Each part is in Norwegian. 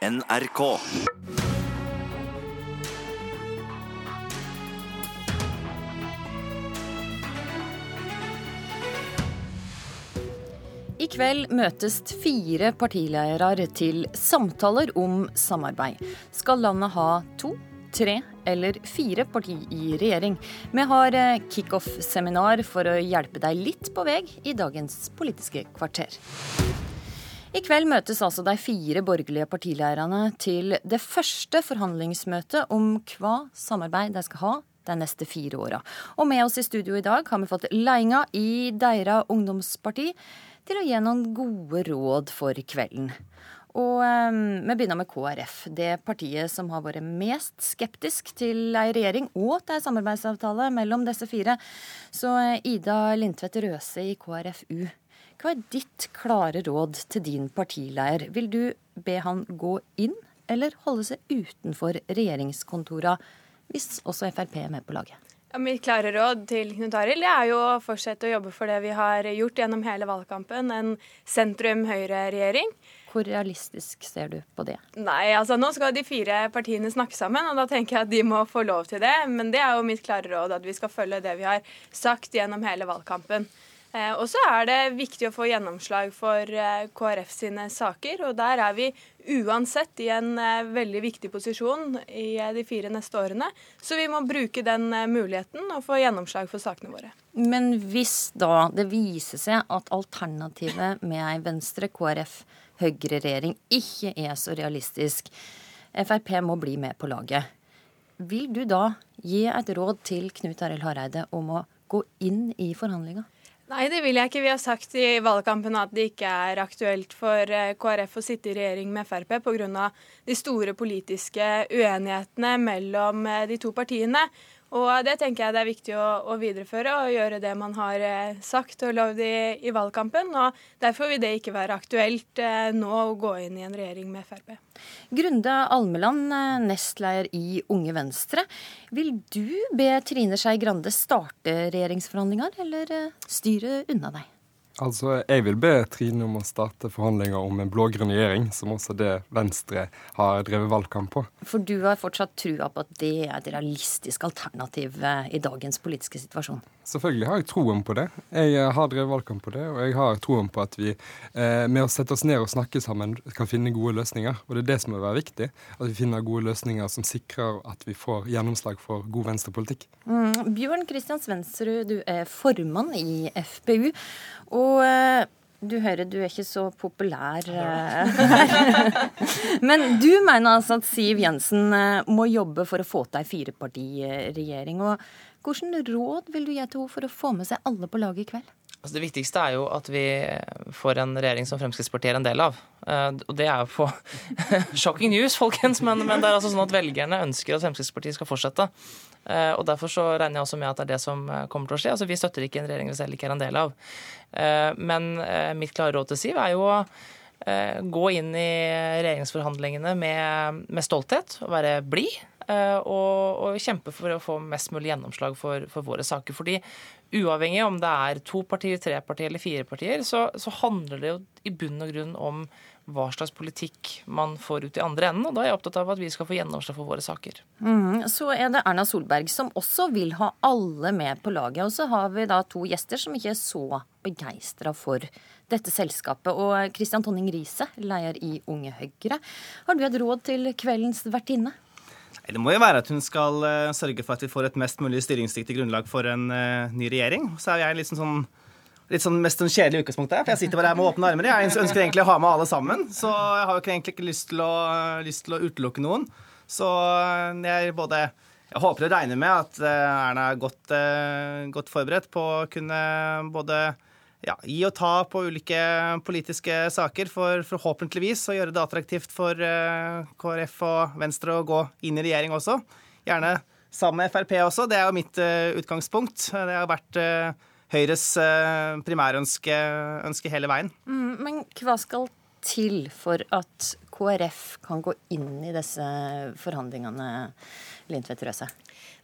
NRK. I kveld møtes fire partiledere til samtaler om samarbeid. Skal landet ha to, tre eller fire parti i regjering? Vi har eh, kickoff-seminar for å hjelpe deg litt på vei i dagens Politiske kvarter. I kveld møtes altså de fire borgerlige partilederne til det første forhandlingsmøtet om hva samarbeid de skal ha de neste fire åra. Og med oss i studio i dag har vi fått ledelsen i Deira ungdomsparti til å gi noen gode råd for kvelden. Og um, vi begynner med KrF, det partiet som har vært mest skeptisk til ei regjering og til ei samarbeidsavtale mellom disse fire. Så eh, Ida Lindtvedt Røse i KrFU, hva er ditt klare råd til din partileier? Vil du be han gå inn, eller holde seg utenfor regjeringskontora, hvis også Frp er med på laget? Ja, mitt klare råd til Knut Arild er jo å fortsette å jobbe for det vi har gjort gjennom hele valgkampen, en sentrum-høyre-regjering. Hvor realistisk ser du på det? Nei, altså nå skal de fire partiene snakke sammen, og da tenker jeg at de må få lov til det. Men det er jo mitt klare råd, at vi skal følge det vi har sagt gjennom hele valgkampen. Eh, og så er det viktig å få gjennomslag for eh, KrF sine saker, og der er vi uansett i en eh, veldig viktig posisjon i de fire neste årene. Så vi må bruke den muligheten og få gjennomslag for sakene våre. Men hvis da det viser seg at alternativet med ei Venstre, KrF, Høyre-regjering ikke er så realistisk, Frp må bli med på laget, vil du da gi et råd til Knut Arild Hareide om å gå inn i forhandlinga? Nei, det vil jeg ikke. Vi har sagt i valgkampen at det ikke er aktuelt for eh, KrF å sitte i regjering med Frp pga. de store politiske uenighetene mellom eh, de to partiene. Og det tenker jeg det er viktig å, å videreføre og gjøre det man har eh, sagt og lovd i, i, valgkampen. og Derfor vil det ikke være aktuelt eh, nå å gå inn i en regjering med Frp. Grunde Almeland, eh, nestleder i Unge Venstre. Vil du be Trine Skei Grande starte regjeringsforhandlinger, eller styre unna deg? Altså, Jeg vil be Trine om å starte forhandlinger om en blå-grønn regjering, som også det Venstre har drevet valgkamp på. For du har fortsatt trua på at det er et realistisk alternativ eh, i dagens politiske situasjon? Selvfølgelig har jeg troen på det. Jeg eh, har drevet valgkamp på det, og jeg har troen på at vi eh, med å sette oss ned og snakke sammen kan finne gode løsninger. Og det er det som må være viktig. At vi finner gode løsninger som sikrer at vi får gjennomslag for god venstrepolitikk. Mm. Bjørn Kristian Svendsrud, du er formann i FPU. Og eh, du hører du er ikke så populær her. Men du mener altså at Siv Jensen må jobbe for å få til ei firepartiregjering. Og hvilke råd vil du gi til henne for å få med seg alle på laget i kveld? Altså det viktigste er jo at vi får en regjering som Fremskrittspartiet er en del av. Og det er jo på shocking news, folkens, men, men, det er altså sånn at velgerne ønsker at Fremskrittspartiet skal fortsette. Eh, og Derfor så regner jeg også med at det er det som eh, kommer til å skje. Altså Vi støtter ikke en regjering vi selv ikke er en del av. Eh, men mitt klare råd til Siv er jo å gå inn i regjeringsforhandlingene med, med stolthet og være blid. Og, og, kjempe for å få mest mulig gjennomslag for, for, våre saker. Fordi uavhengig om det er to partier, tre partier eller fire partier, så, så handler det jo i bunn og grunn om hva slags politikk man får ut i andre enden. Og da er jeg opptatt av at vi skal få gjennomslag for våre saker. Mm, så er det Erna Solberg som også vil ha alle med på laget. Og så har vi da to gjester som ikke er så begeistra for dette selskapet. Og Kristian Tonning Riise, leder i Unge Høyre. Har du et råd til kveldens vertinne? Det må jo være at hun skal uh, sørge for at vi får et mest mulig styringsdyktig grunnlag for en uh, ny regjering. Så er jeg litt sånn litt sånn mest sånn kjedelig utgangspunkt der. For jeg sitter bare her med åpne armer. Jeg ønsker egentlig å ha med alle sammen. Så jeg har jo egentlig ikke lyst til å, lyst til å utelukke noen. Så jeg både jeg håper og regner med at eh, Erna er godt, eh, godt forberedt på å kunne både ja, gi og ta på ulike politiske saker for forhåpentligvis å gjøre det attraktivt for uh, KrF og Venstre å gå inn i regjering også. Gjerne sammen med Frp også. Det er jo mitt utgangspunkt. Det har vært Høyres eh, primærønske ønske hele veien. Mm, men hva skal til for at KrF kan gå inn i disse forhandlingene, Lindtvedt Røse?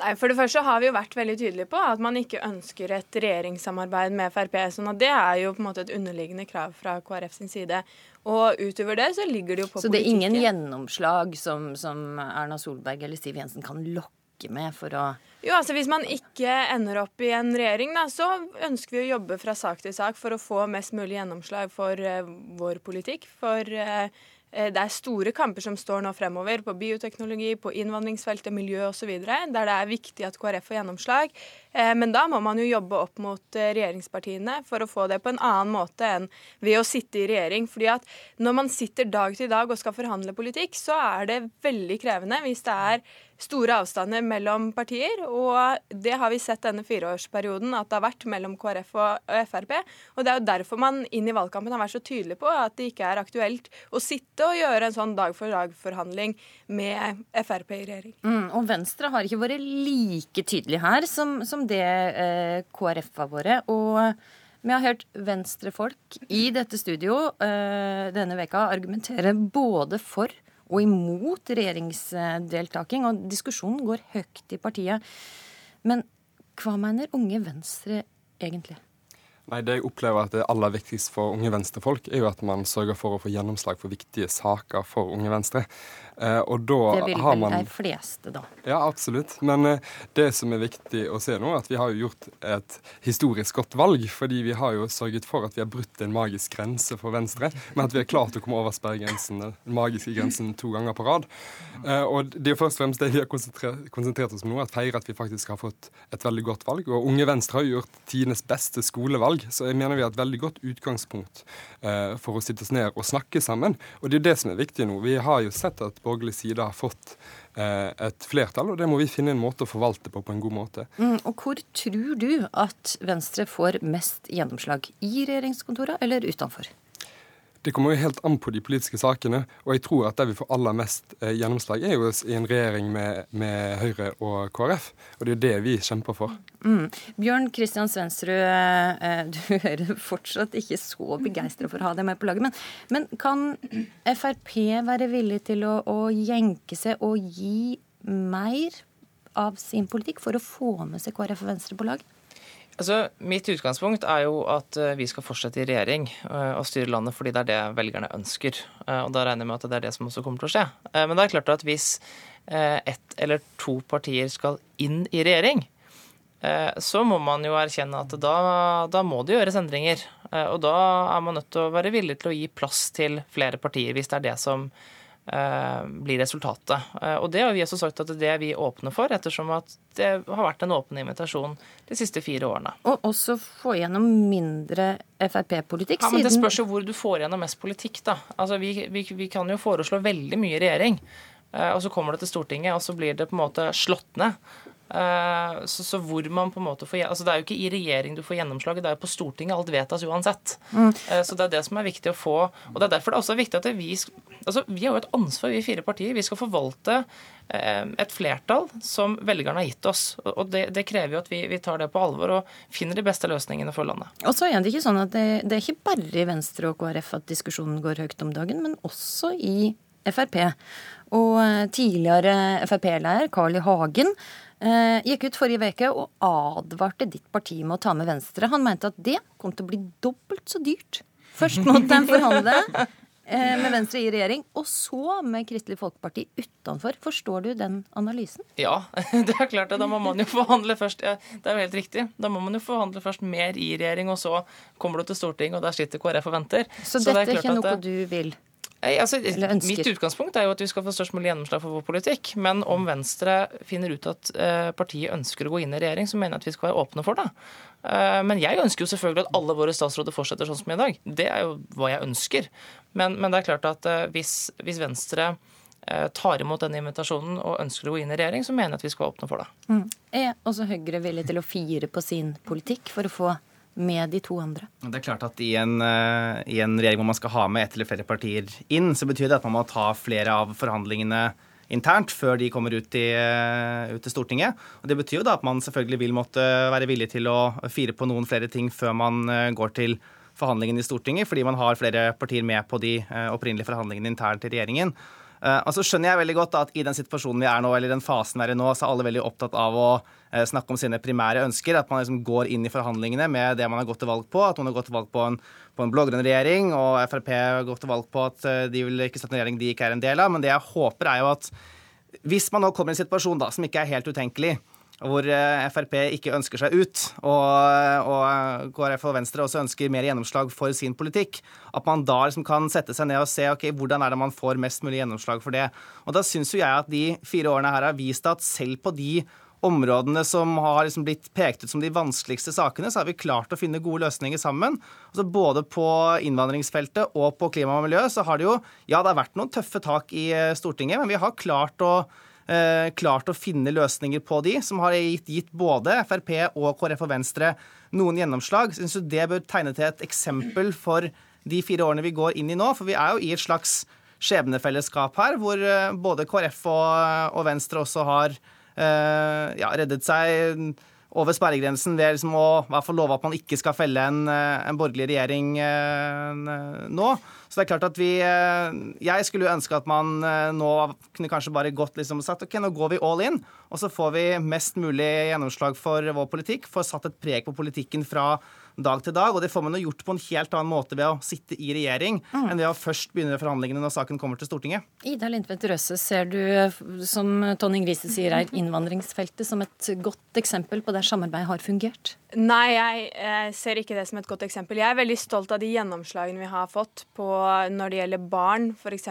Nei, For det første har vi jo vært veldig tydelige på at man ikke ønsker et regjeringssamarbeid med Frp. sånn at Det er jo på en måte et underliggende krav fra KrF sin side. Og utover det så ligger det jo på politikken. Så det er ingen gjennomslag som, som Erna Solberg eller Siv Jensen kan lokke med for å jo, altså Hvis man ikke ender opp i en regjering, da, så ønsker vi å jobbe fra sak til sak for å få mest mulig gjennomslag for uh, vår politikk. For uh, det er store kamper som står nå fremover på bioteknologi, på innvandringsfeltet, miljø osv., der det er viktig at KrF får gjennomslag. Uh, men da må man jo jobbe opp mot regjeringspartiene for å få det på en annen måte enn ved å sitte i regjering. Fordi at når man sitter dag til dag og skal forhandle politikk, så er det veldig krevende hvis det er store avstander mellom partier. Og det har vi sett denne fireårsperioden at det har vært mellom KrF og Frp. Og det er jo derfor man inn i valgkampen har vært så tydelig på at det ikke er aktuelt å sitte og gjøre en sånn dag-for-dag-forhandling med Frp i regjering. Mm, og Venstre har ikke vært like tydelig her som, som det eh, KrF har vært. og vi har hørt venstrefolk i dette studio uh, denne veka argumentere både for og imot regjeringsdeltaking, og diskusjonen går høyt i partiet. Men hva mener Unge Venstre egentlig? Nei, Det jeg opplever at det aller viktigste for Unge Venstre-folk, er jo at man sørger for å få gjennomslag for viktige saker for Unge Venstre. Eh, og da det vil vel man... de fleste, da. Ja, absolutt. Men eh, det som er viktig å se nå, er at vi har jo gjort et historisk godt valg. Fordi vi har jo sørget for at vi har brutt en magisk grense for Venstre. Men at vi har klart å komme over sperregrensen, den magiske grensen, to ganger på rad. Eh, og det er først og fremst det vi har konsentrert, oss om nå, at feire at vi faktisk har fått et veldig godt valg. Og Unge Venstre har jo gjort tidenes beste skolevalg. Så jeg mener vi har et veldig godt utgangspunkt eh, for å sitte oss ned og snakke sammen. Og det er jo det som er viktig nå. Vi har jo sett at borgerlig side har fått eh, et flertall, og det må vi finne en måte å forvalte på på en god måte. Mm, og hvor tror du at Venstre får mest gjennomslag? I regjeringskontorene eller utenfor? Det kommer jo helt an på de politiske sakene. Og jeg tror at der vi får aller mest eh, gjennomslag, er jo i en regjering med, med, Høyre og KrF. Og det er det vi kjemper for. Mm. Bjørn Kristian Svendsrud, eh, du hører fortsatt ikke så begeistra for å ha deg med på laget. Men, men kan Frp være villig til å, å jenke seg og gi mer av sin politikk for å få med seg KrF og Venstre på lag? Altså, Mitt utgangspunkt er jo at eh, vi skal fortsette i regjering eh, og styre landet fordi det er det velgerne ønsker. Eh, og Da regner jeg med at det er det som også kommer til å skje. Men det er klart at hvis ett eller to partier skal inn i regjering, så må man jo erkjenne at da, da må det gjøres endringer. Og da er man nødt til å være villig til å gi plass til flere partier, hvis det er det som blir resultatet. Eh, og det har vi også sagt at det er vi åpne for, ettersom at det har vært en åpen invitasjon de siste fire årene. Og også få gjennom mindre Frp-politikk? Ja, men Det spørs jo hvor du får gjennom mest politikk, da. Altså, vi, vi, vi kan jo foreslå veldig mye i regjering. Eh, og så kommer det til Stortinget, og så blir det på en måte slått ned. Eh, så, så, hvor man på en måte får altså Det er jo ikke i regjering du får gjennomslaget, det er jo på Stortinget alt vedtas uansett. Mm. Eh, så det er det som er viktig å få. Og det er derfor det er også viktig at vi altså Vi har jo et ansvar, vi fire partier. Vi skal forvalte eh, et flertall som velgerne har gitt oss. Og det, det krever jo at vi, vi, tar det på alvor og finner de beste løsningene for landet. Og så er det ikke sånn at det, det er ikke bare i Venstre og KrF at diskusjonen går høyt om dagen, men også i Frp. Og tidligere Frp-leder Carl I. Hagen eh, gikk ut forrige uke og advarte ditt parti med å ta med Venstre. Han mente at det kom til å bli dobbelt så dyrt. Først måtte de forhandle eh, med Venstre i regjering, og så med Kristelig Folkeparti utenfor. Forstår du den analysen? Ja, det er klart det. Da må man jo forhandle først. Ja, det er jo helt riktig. Da må man jo forhandle først mer i regjering, og så kommer du til Stortinget, og der sitter KrF og venter. Så, så dette er, er ikke noe du vil? Nei, altså, mitt utgangspunkt er jo at vi skal få størst mulig gjennomslag for vår politikk. Men om Venstre finner ut at uh, partiet ønsker å gå inn i regjering, så mener jeg at vi skal være åpne for det. Uh, men jeg ønsker jo selvfølgelig at alle våre statsråder fortsetter sånn som i dag. Det er jo hva jeg ønsker. Men, men det er klart at hvis, hvis, Venstre tar imot denne invitasjonen og ønsker å gå inn i regjering, så mener jeg at vi skal være åpne for det. Mm. Er også Høyre villig til å fire på sin politikk for å få med de to andre. Det er klart at i en, uh, i en, regjering hvor man skal ha med ett eller flere partier inn, så betyr det at man må ta flere av forhandlingene internt før de kommer ut, i, uh, ut til Stortinget. Og Det betyr jo da at man selvfølgelig vil måtte være villig til å fire på noen flere ting før man uh, går til forhandlingene i Stortinget, fordi man har flere partier med på de opprinnelige forhandlingene internt i regjeringen. Og så skjønner jeg veldig godt at i den situasjonen vi er nå, eller den fasen vi er i nå, så er alle veldig opptatt av å snakke om sine primære ønsker. At man liksom går inn i forhandlingene med det man har gått til valg på. At man har gått til valg på en, på en blå-grønn regjering, og Frp har gått til valg på at de vil ikke støtte en regjering de ikke er en del av. Men det jeg håper, er jo at hvis man nå kommer i en situasjon da, som ikke er helt utenkelig, hvor eh, Frp ikke ønsker seg ut, og, og, KrF og Venstre også ønsker mer gjennomslag for sin politikk, at man da liksom kan sette seg ned og se ok, hvordan er det man får mest mulig gjennomslag for det. Og Da syns jeg at de fire årene her har vist at selv på de områdene som har liksom blitt pekt ut som de vanskeligste sakene, så har vi klart å finne gode løsninger sammen. Altså både på innvandringsfeltet og på klima og miljø så har det jo Ja, det har vært noen tøffe tak i eh, Stortinget, men vi har klart å klart å finne løsninger på de, som har gitt, gitt både Frp og KrF og Venstre noen gjennomslag. Syns du det bør tegne til et eksempel for de fire årene vi går inn i nå. For vi er jo i et slags skjebnefellesskap her, hvor eh, både KrF og, og Venstre også har Eh, ja, reddet seg over sperregrensen ved liksom å i hvert fall love at man ikke skal felle en, eh, en borgerlig regjering eh, nå. Så det er klart at vi Jeg skulle jo ønske at man nå kunne kanskje bare gått liksom og sagt OK, nå går vi all in, og så får vi mest mulig gjennomslag for vår politikk. Får satt et preg på politikken fra dag til dag. Og det får man jo gjort på en helt annen måte ved å sitte i regjering mm. enn ved å først begynne forhandlingene når saken kommer til Stortinget. Ida Lindtvedt Røse, ser du, som Tonning Grise sier er innvandringsfeltet som et godt eksempel på der samarbeid har fungert? Nei, jeg, jeg ser ikke det som et godt eksempel. Jeg er veldig stolt av de gjennomslagene vi har fått på når det gjelder barn, f.eks.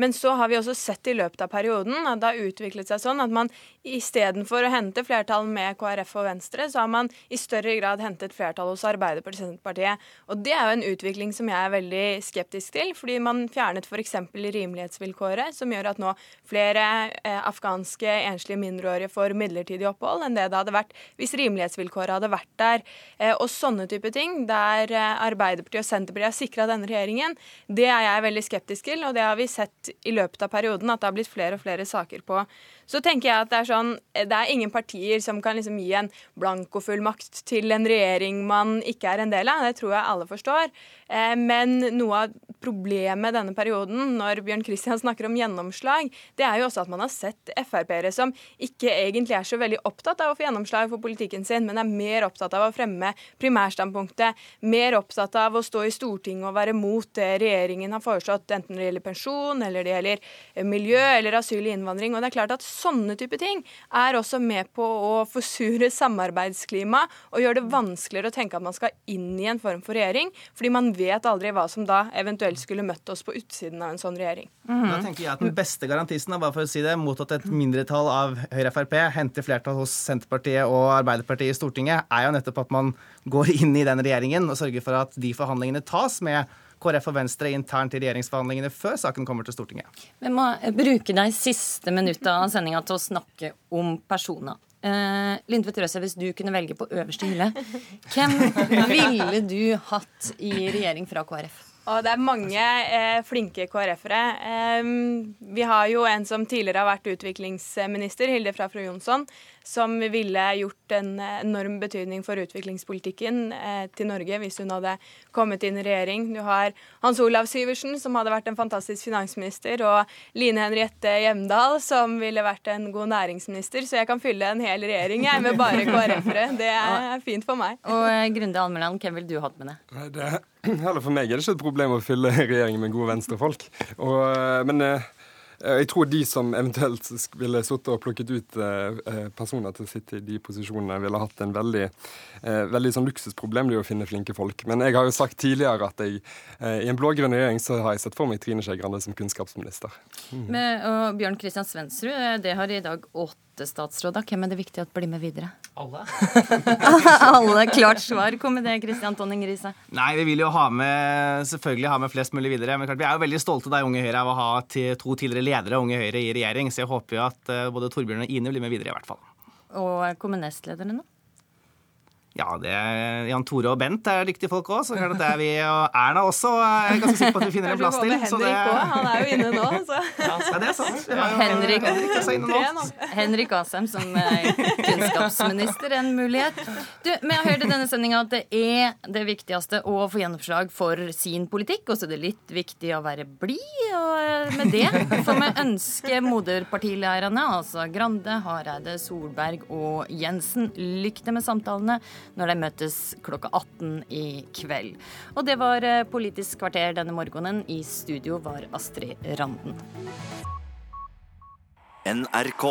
Men så har vi også sett i løpet av perioden at det har utviklet seg sånn at man istedenfor å hente flertall med KrF og Venstre, så har man i større grad hentet flertall hos Arbeiderpartiet og Senterpartiet. Og det er jo en utvikling som jeg er veldig skeptisk til, fordi man fjernet f.eks. rimelighetsvilkåret, som gjør at nå flere eh, afghanske enslige mindreårige får midlertidig opphold enn det det hadde vært hvis rimelighetsvilkåret hadde vært der. Eh, og sånne type ting, der eh, Arbeiderpartiet og Senterpartiet har sikra denne regjeringen, det er jeg veldig skeptisk til, og det har vi sett i løpet av perioden, at det har blitt flere og flere saker på. Så tenker jeg at det er sånn Det er ingen partier som kan liksom gi en blankofullmakt til en regjering man ikke er en del av. Det tror jeg alle forstår. Eh, men noe av problemet denne perioden, når Bjørn Kristian snakker om gjennomslag, det er jo også at man har sett Frp-ere som ikke egentlig er så veldig opptatt av å få gjennomslag for politikken sin, men er mer opptatt av å fremme primærstandpunktet, mer opptatt av å stå i Stortinget og være mot det regjeringen har foreslått, enten det gjelder pensjon, eller det gjelder eh, miljø, eller asyl og innvandring. Og det er klart at sånne type ting er også med på å forsure samarbeidsklima og gjøre det vanskeligere å tenke at man skal inn i en form for regjering, fordi man vet aldri hva som da eventuelt skulle møtt oss på utsiden av en sånn regjering. Mm. Da tenker jeg at Den beste garantisten bare for å si det, mot at et mindretall av Høyre-Frp henter flertall hos Senterpartiet og Arbeiderpartiet i Stortinget, er jo nettopp at man går inn i den regjeringen og sørger for at de forhandlingene tas med KrF og Venstre internt i regjeringsforhandlingene før saken kommer til Stortinget. Vi må bruke de siste minutta av sendinga til å snakke om personer. Uh, Lindtvedt Røse, hvis du kunne velge på øverste hylle, hvem ville du hatt i regjering fra KrF? Og det er mange eh, flinke KrF-ere. Eh, vi har jo en som tidligere har vært utviklingsminister, Hilde Frafro Jonsson, som ville gjort en enorm betydning for utviklingspolitikken eh, til Norge hvis hun hadde kommet inn i regjering. Du har Hans Olav Syversen, som hadde vært en fantastisk finansminister, og Line Henriette Hjemdal, som ville vært en god næringsminister. Så jeg kan fylle en hel regjering jeg, med bare KrF-ere. Det er fint for meg. Og eh, Grunde Almeland, hvem ville du hatt med deg? Det, heller for meg er det ikke et problem å fylle regjeringen med gode venstrefolk. Og, eh, men Eh, jeg tror de som eventuelt ville sittet og plukket ut eh, eh, personer til å sitte i de posisjonene, ville hatt en veldig, veldig sånn luksusproblem det å finne flinke folk. Men jeg har jo sagt tidligere at jeg i en blå-grønn regjering så har jeg sett for meg Trine Skei Grande som kunnskapsminister. Mm. Men, og Bjørn Kristian Svendsrud, det har i dag åtte statsråder. Hvem er det viktig at blir med videre? Alle. Alle. Klart svar. Kom med det, Kristian Tonning Riise. Nei, vi vil jo ha med, selvfølgelig ha med flest mulig videre. Men klart, vi er jo veldig stolte av Unge Høyre av å ha to tidligere ledere Unge Høyre i regjering. Så jeg håper jo at eh, både Torbjørn og Ine blir med videre, i hvert fall. Og kommunestlederne nå? Ja, det er Jan Tore og Bent er dyktige folk òg, så det er vi og Erna også. Jeg er ganske sikker på at vi finner en plass til. Så det... Han er jo inne nå, så. Ja, det er sant. Ja, Henrik, også. Henrik Asheim som kunnskapsminister en mulighet. Du, Vi har hørt i denne sendinga at det er det viktigste å få gjennomslag for sin politikk. Og så er det litt viktig å være blid. Og eh, med det får vi ønske moderpartilederne, altså Grande, Hareide, Solberg og Jensen, lykke til med samtalene når de møtes klokka 18 i kveld. Og det var eh, Politisk kvarter denne morgenen. I studio var Astrid Randen. NRK.